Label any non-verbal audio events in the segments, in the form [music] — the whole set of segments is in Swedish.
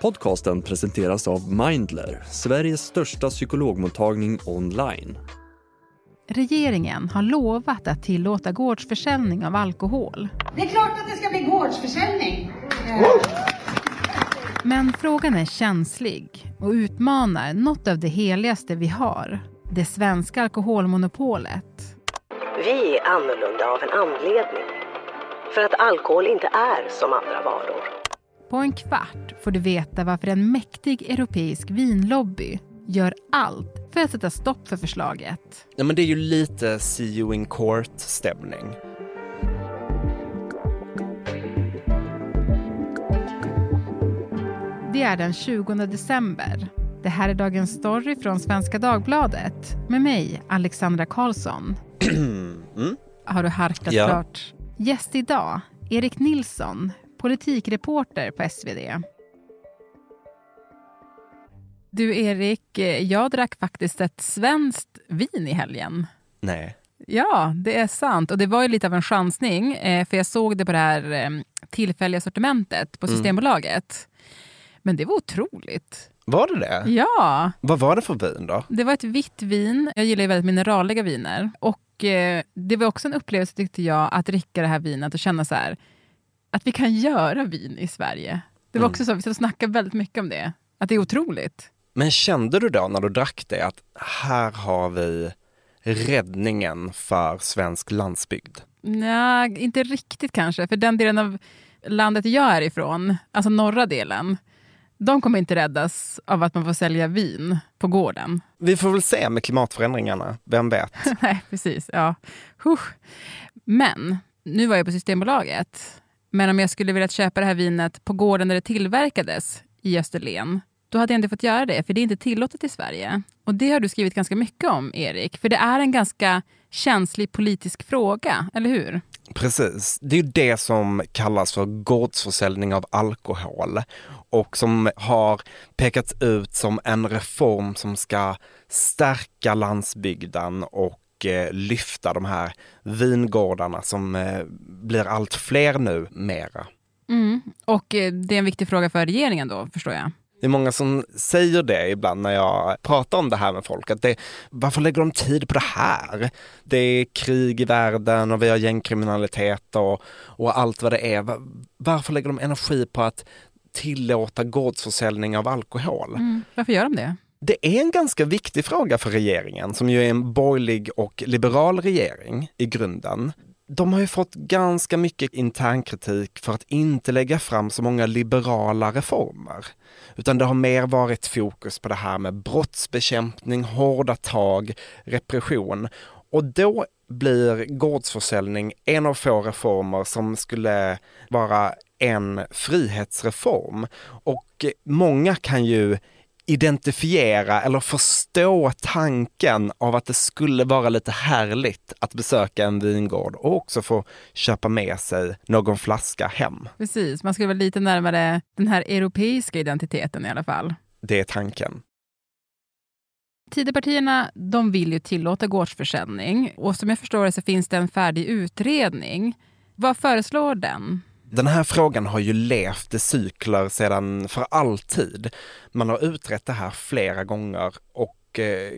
Podcasten presenteras av Mindler, Sveriges största psykologmottagning online. Regeringen har lovat att tillåta gårdsförsäljning av alkohol. Det är klart att det ska bli gårdsförsäljning. Men frågan är känslig och utmanar något av det heligaste vi har. Det svenska alkoholmonopolet. Vi är annorlunda av en anledning. För att alkohol inte är som andra varor. På en kvart får du veta varför en mäktig europeisk vinlobby gör allt för att sätta stopp för förslaget. Ja, men det är ju lite see you in court-stämning. Det är den 20 december. Det här är Dagens Story från Svenska Dagbladet med mig, Alexandra Karlsson. [clears throat] Mm. Har du harklat Ja. klart? Gäst idag, Erik Nilsson, politikreporter på SvD. Du Erik, eh, jag drack faktiskt ett svenskt vin i helgen. Nej. Ja, det är sant. Och det var ju lite av en chansning, eh, för jag såg det på det här eh, tillfälliga sortimentet på Mm. Systembolaget. Men det var otroligt. Var det det? Ja, Vad var det för vin då? det var ett vitt vin. Jag gillar ju väldigt mineraliga viner. Och det var också en upplevelse tyckte jag att dricka det här vinet och känna så här att vi kan göra vin i Sverige. Det var Mm. också så, vi snackade väldigt mycket om det. Att det är otroligt. Men kände du då när du drack det att här har vi räddningen för svensk landsbygd? Nej, inte riktigt kanske. För den delen av landet jag är ifrån, alltså norra delen, de kommer inte räddas av att man får sälja vin på gården. Vi får väl se med klimatförändringarna, vem vet? [laughs] Nej, precis. Ja. Huh. Men, nu var jag på Systembolaget. Men om jag skulle vilja köpa det här vinet på gården där det tillverkades, i Österlen, då hade jag inte fått göra det, för det är inte tillåtet i Sverige. Och det har du skrivit ganska mycket om, Erik. För det är en ganska känslig politisk fråga, eller hur? Precis, det är ju det som kallas för gårdsförsäljning av alkohol och som har pekats ut som en reform som ska stärka landsbygden och eh, lyfta de här vingårdarna som eh, blir allt fler nu mera. Mm. Och eh, det är en viktig fråga för regeringen då, förstår jag. Det är många som säger det ibland när jag pratar om det här med folk, att det, varför lägger de tid på det här? Det är krig i världen och vi har gängkriminalitet och, och allt vad det är. Va- Varför lägger de energi på att tillåta gårdsförsäljning av alkohol? Mm. Varför gör de det? Det är en ganska viktig fråga för regeringen, som ju är en borgerlig och liberal regering i grunden. De har ju fått ganska mycket internkritik för att inte lägga fram så många liberala reformer. Utan det har mer varit fokus på det här med brottsbekämpning, hårda tag, repression. Och då blir gårdsförsäljning en av få reformer som skulle vara en frihetsreform. Och många kan ju identifiera eller förstå tanken av att det skulle vara lite härligt att besöka en vingård och också få köpa med sig någon flaska hem. Precis, man skulle vara lite närmare den här europeiska identiteten i alla fall. Det är tanken. Tidöpartierna de vill ju tillåta gårdsförsäljning och som jag förstår det så finns det en färdig utredning. Vad föreslår den? Den här frågan har ju levt i cykler sedan för alltid. Man har utrett det här flera gånger och eh,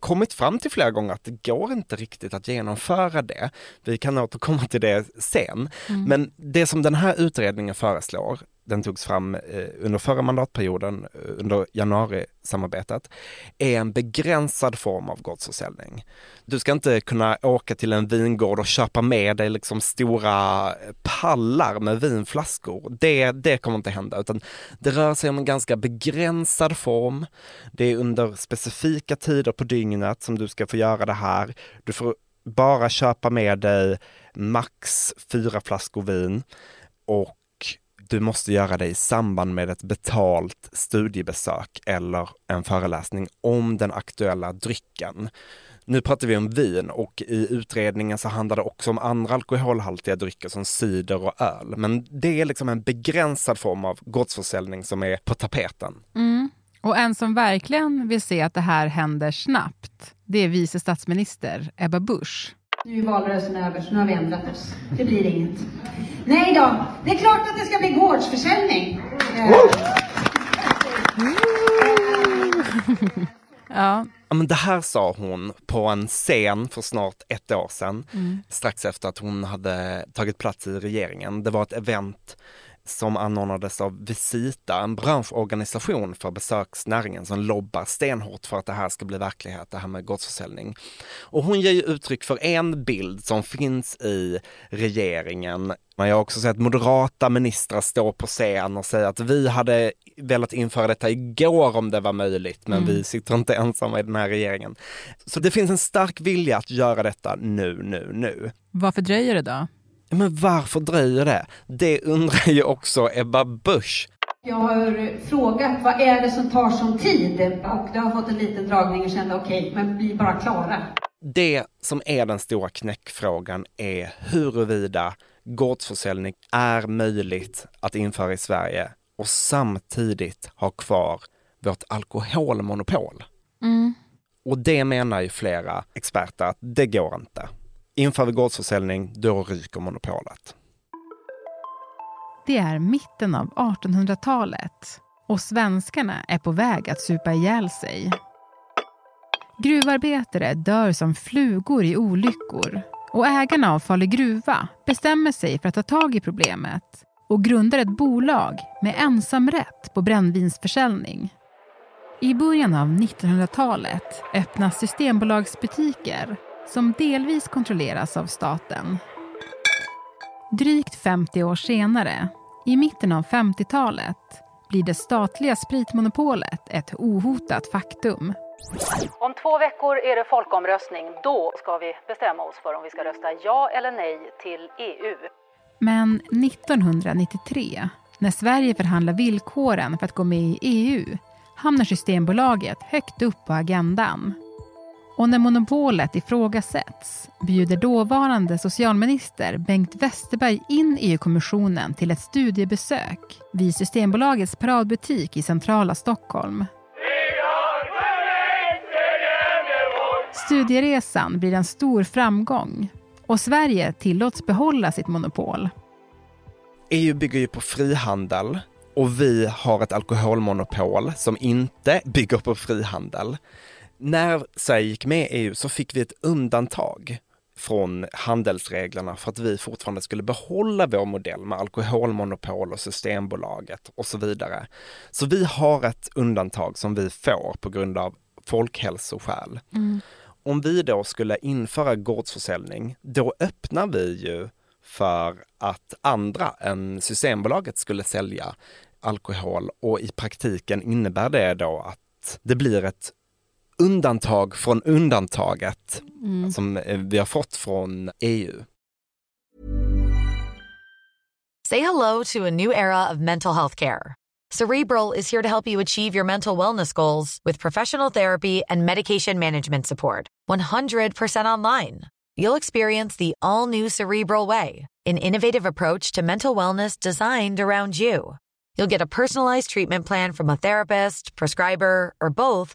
kommit fram till flera gånger att det går inte riktigt att genomföra det. Vi kan återkomma till det sen. Men det som den här utredningen föreslår, den togs fram eh, under förra mandatperioden, eh, under januarisamarbetet, är en begränsad form av gårdsförsäljning. Du ska inte kunna åka till en vingård och köpa med dig liksom stora eh, pallar med vinflaskor. Det, det kommer inte hända, utan det rör sig om en ganska begränsad form. Det är under specifika tider på dygnet som du ska få göra det här. Du får bara köpa med dig max fyra flaskor vin och du måste göra det i samband med ett betalt studiebesök eller en föreläsning om den aktuella drycken. Nu pratar vi om vin och i utredningen så handlar det också om andra alkoholhaltiga drycker som cider och öl. Men det är liksom en begränsad form av gårdsförsäljning som är på tapeten. Mm. Och en som verkligen vill se att det här händer snabbt, det är vice statsminister Ebba Busch. Nu är valrörelsen över, så nu har vi ändrat oss. Det blir inget. Nej då, det är klart att det ska bli gårdsförsäljning. Eh. Ja. ja. men det här sa hon på en scen för snart ett år sedan, mm. strax efter att hon hade tagit plats i regeringen. Det var ett event som anordnades av Visita, en branschorganisation för besöksnäringen som lobbar stenhårt för att det här ska bli verklighet, det här med gårdsförsäljning. Och hon ger ju uttryck för en bild som finns i regeringen. Man har också sett moderata ministrar stå på scen och säga att vi hade velat införa detta igår om det var möjligt, men vi sitter inte ensamma i den här regeringen. Så det finns en stark vilja att göra detta nu, nu, nu. varför dröjer det då? Men varför dröjer det? Det undrar ju också Ebba Busch. Jag har frågat vad är det som tar sån tid och det har fått en liten dragning och kände okej, men bli bara klara. Det som är den stora knäckfrågan är huruvida gårdsförsäljning är möjligt att införa i Sverige och samtidigt ha kvar vårt alkoholmonopol. Och det menar ju flera experter att det går inte. Inför vi gårdsförsäljning, då ryker monopolet. Det är mitten av 1800-talet och svenskarna är på väg att supa ihjäl sig. Gruvarbetare dör som flugor i olyckor och ägarna av Falu gruva bestämmer sig för att ta tag i problemet och grundar ett bolag med ensamrätt på brännvinsförsäljning. I början av 1900-talet öppnas systembolagsbutiker som delvis kontrolleras av staten. Drygt 50 år senare, i mitten av 50-talet, blir det statliga spritmonopolet ett ohotat faktum. Om två veckor är det folkomröstning. Då ska vi bestämma oss för om vi ska rösta ja eller nej till EU. Men 1993, när Sverige förhandlar villkoren för att gå med i EU, hamnar Systembolaget högt upp på agendan. Och när monopolet ifrågasätts bjuder dåvarande socialminister Bengt Westerberg in EU-kommissionen till ett studiebesök vid Systembolagets paradbutik i centrala Stockholm. Studieresan blir en stor framgång och Sverige tillåts behålla sitt monopol. EU bygger ju på frihandel och vi har ett alkoholmonopol som inte bygger på frihandel. När Sverige gick med i EU så fick vi ett undantag från handelsreglerna för att vi fortfarande skulle behålla vår modell med alkoholmonopol och Systembolaget och så vidare. Så vi har ett undantag som vi får på grund av folkhälsoskäl. Om vi då skulle införa gårdsförsäljning, då öppnar vi ju för att andra än Systembolaget skulle sälja alkohol och i praktiken innebär det då att det blir ett undantag från undantaget som eh, vi har fått från EU. Say hello to a new era of mental health care. Cerebral is here to help you achieve your mental wellness goals with professional therapy and medication management support. 100% online. You'll experience the all new Cerebral Way, an innovative approach to mental wellness designed around you. You'll get a personalized treatment plan from a therapist, prescriber, or both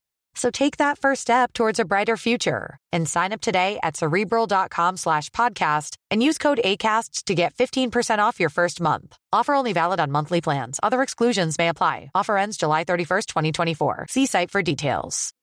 So take that first step towards a brighter future and sign up today at cerebral.com slash podcast and use code ACAST to get 15% off your first month. Offer only valid on monthly plans. Other exclusions may apply. Offer ends July 31st, 2024. See site for details.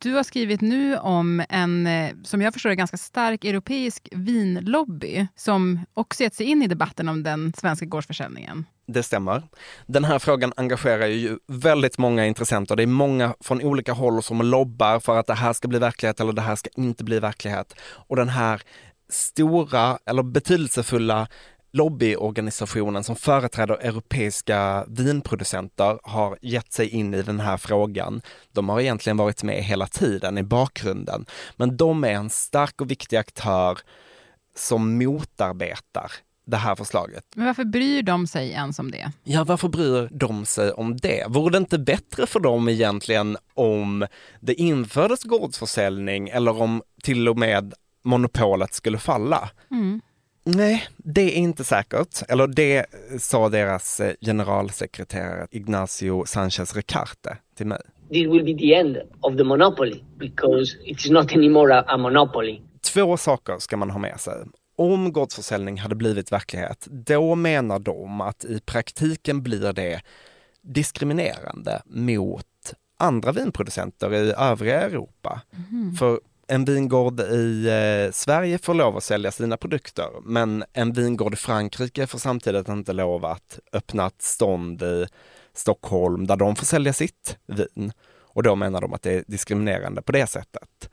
Du har skrivit nu om en, eh, som jag förstår ganska stark europeisk vinlobby som också gett sig in i debatten om den svenska gårdsförsäljningen. Det stämmer. Den här frågan engagerar ju väldigt många intressenter. Det är många från olika håll som lobbar för att det här ska bli verklighet eller det här ska inte bli verklighet. Och den här stora eller betydelsefulla lobbyorganisationen som företräder europeiska vinproducenter har gett sig in i den här frågan. De har egentligen varit med hela tiden i bakgrunden, men de är en stark och viktig aktör som motarbetar det här förslaget. Men varför bryr de sig ens om det? Ja, varför bryr de sig om det? Vore det inte bättre för dem egentligen om det infördes gårdsförsäljning eller om till och med monopolet skulle falla? Nej, det är inte säkert. Eller det sa deras eh, generalsekreterare Ignacio Sanchez Recarte till mig. This will be the end of the monopoly because it's not anymore a, a monopoly. Två saker ska man ha med sig. Om gårdsförsäljning hade blivit verklighet, då menar de att i praktiken blir det diskriminerande mot andra vinproducenter i övriga Europa. Mm. För en vingård i eh, Sverige får lov att sälja sina produkter, men en vingård i Frankrike får samtidigt inte lov att öppna ett stånd i Stockholm där de får sälja sitt vin. Och då menar de att det är diskriminerande på det sättet.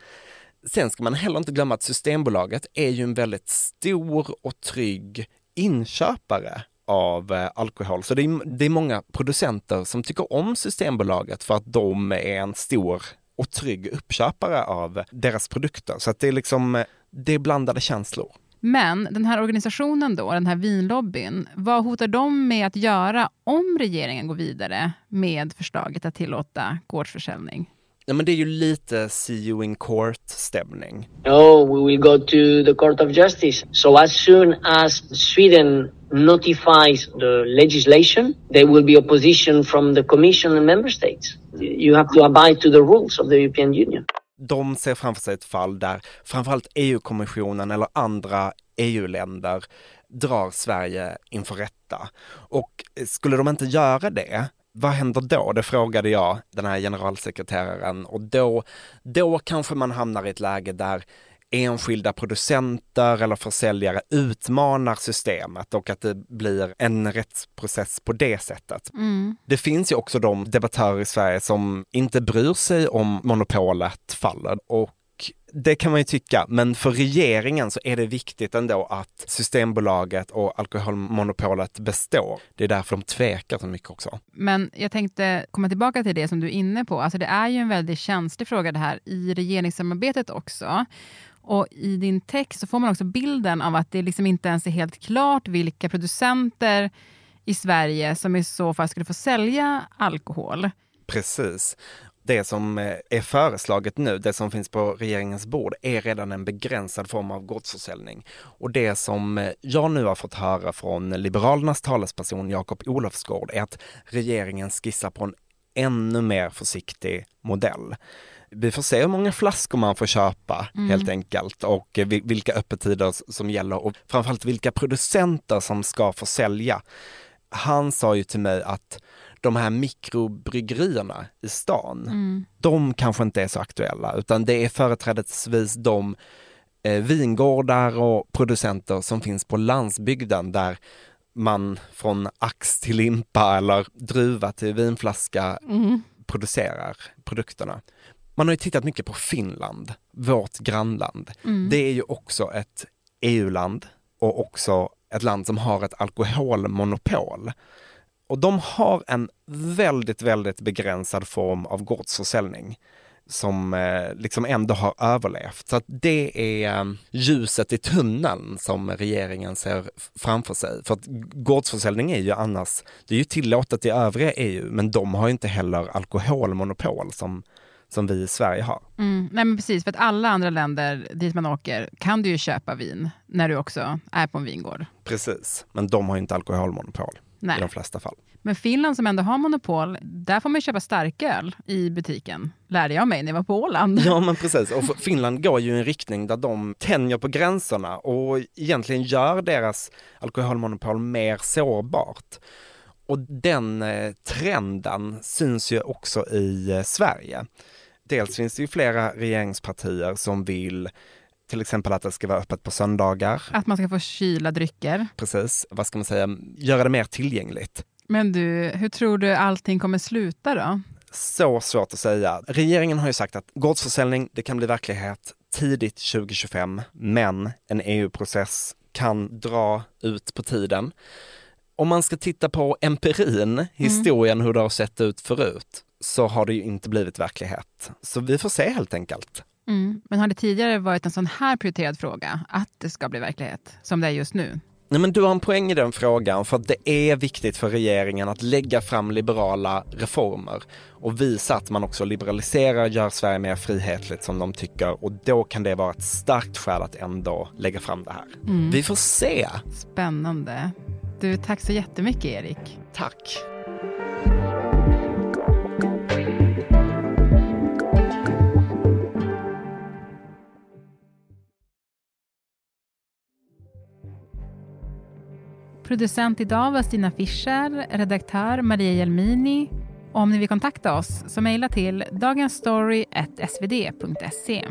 Sen ska man heller inte glömma att Systembolaget är ju en väldigt stor och trygg inköpare av eh, alkohol. Så det är, det är många producenter som tycker om Systembolaget för att de är en stor och trygg uppköpare av deras produkter. Så att det är liksom, eh, det är blandade känslor. Men den här organisationen då, den här vinlobbyn, vad hotar de med att göra om regeringen går vidare med förslaget att tillåta gårdsförsäljning? Ja, men det är ju lite see you in court-stämning. No, we will go to the Court of Justice. So as soon as Sweden notifies the legislation, there will be opposition from the Commission and member states. You have to abide to the rules of the European Union. De ser framför sig ett fall där framförallt EU-kommissionen eller andra EU-länder drar Sverige inför rätta. Och skulle de inte göra det, vad händer då? Det frågade jag den här generalsekreteraren och då, då kanske man hamnar i ett läge där enskilda producenter eller försäljare utmanar systemet och att det blir en rättsprocess på det sättet. Mm. Det finns ju också de debattörer i Sverige som inte bryr sig om monopolet faller och det kan man ju tycka, men för regeringen så är det viktigt ändå att Systembolaget och alkoholmonopolet består. Det är därför de tvekar så mycket också. Men jag tänkte komma tillbaka till det som du är inne på. Alltså det är ju en väldigt känslig fråga det här i regeringssamarbetet också. Och i din text så får man också bilden av att det liksom inte ens är helt klart vilka producenter i Sverige som i så fall skulle få sälja alkohol. Precis. Det som eh, är föreslaget nu, det som finns på regeringens bord, är redan en begränsad form av gårdsförsäljning. Och det som eh, jag nu har fått höra från Liberalernas talesperson Jakob Olofsgård är att regeringen skissar på en ännu mer försiktig modell. Vi får se hur många flaskor man får köpa Mm. helt enkelt och vi- vilka öppettider som gäller och framförallt vilka producenter som ska få sälja. Han sa ju till mig att de här mikrobryggerierna i stan, Mm. de kanske inte är så aktuella utan det är företrädesvis de eh, vingårdar och producenter som finns på landsbygden där man från ax till limpa eller druva till vinflaska Mm. producerar produkterna. Man har ju tittat mycket på Finland, vårt grannland. Mm. Det är ju också ett EU-land och också ett land som har ett alkoholmonopol. Och de har en väldigt, väldigt begränsad form av gårdsförsäljning som eh, liksom ändå har överlevt. Så att det är eh, ljuset i tunneln som regeringen ser framför sig. För att gårdsförsäljning är ju annars, det är ju tillåtet i övriga EU, men de har ju inte heller alkoholmonopol som, som vi i Sverige har. Mm. Nej, men precis, för att alla andra länder dit man åker kan du ju köpa vin när du också är på en vingård. Precis, men de har ju inte alkoholmonopol Nej. i de flesta fall. Men Finland som ändå har monopol, där får man köpa starköl i butiken. Lärde jag mig när jag var på Åland. Ja men precis, och Finland går ju i en riktning där de tänjer på gränserna och egentligen gör deras alkoholmonopol mer sårbart. Och den eh, trenden syns ju också i eh, Sverige. Dels finns det ju flera regeringspartier som vill till exempel att det ska vara öppet på söndagar, Att man ska få kyla drycker. precis, vad ska man säga, göra det mer tillgängligt. Men du, hur tror du allting kommer sluta då? Så svårt att säga. Regeringen har ju sagt att gårdsförsäljning, det kan bli verklighet tidigt 2025, men en EU-process kan dra ut på tiden. Om man ska titta på empirin, historien, hur det har sett ut förut, så har det ju inte blivit verklighet. Så vi får se helt enkelt. Mm. Men har det tidigare varit en sån här prioriterad fråga, att det ska bli verklighet, som det är just nu? Nej men du har en poäng i den frågan för att det är viktigt för regeringen att lägga fram liberala reformer och visa att man också liberaliserar, gör Sverige mer frihetligt som de tycker och då kan det vara ett starkt skäl att ändå lägga fram det här. Mm. Vi får se. Spännande. Du, tack så jättemycket Erik. Tack. Producent idag var Stina Fischer, redaktör Maria Jelmini. Och om ni vill kontakta oss så mejla till dagensstory.svd.se.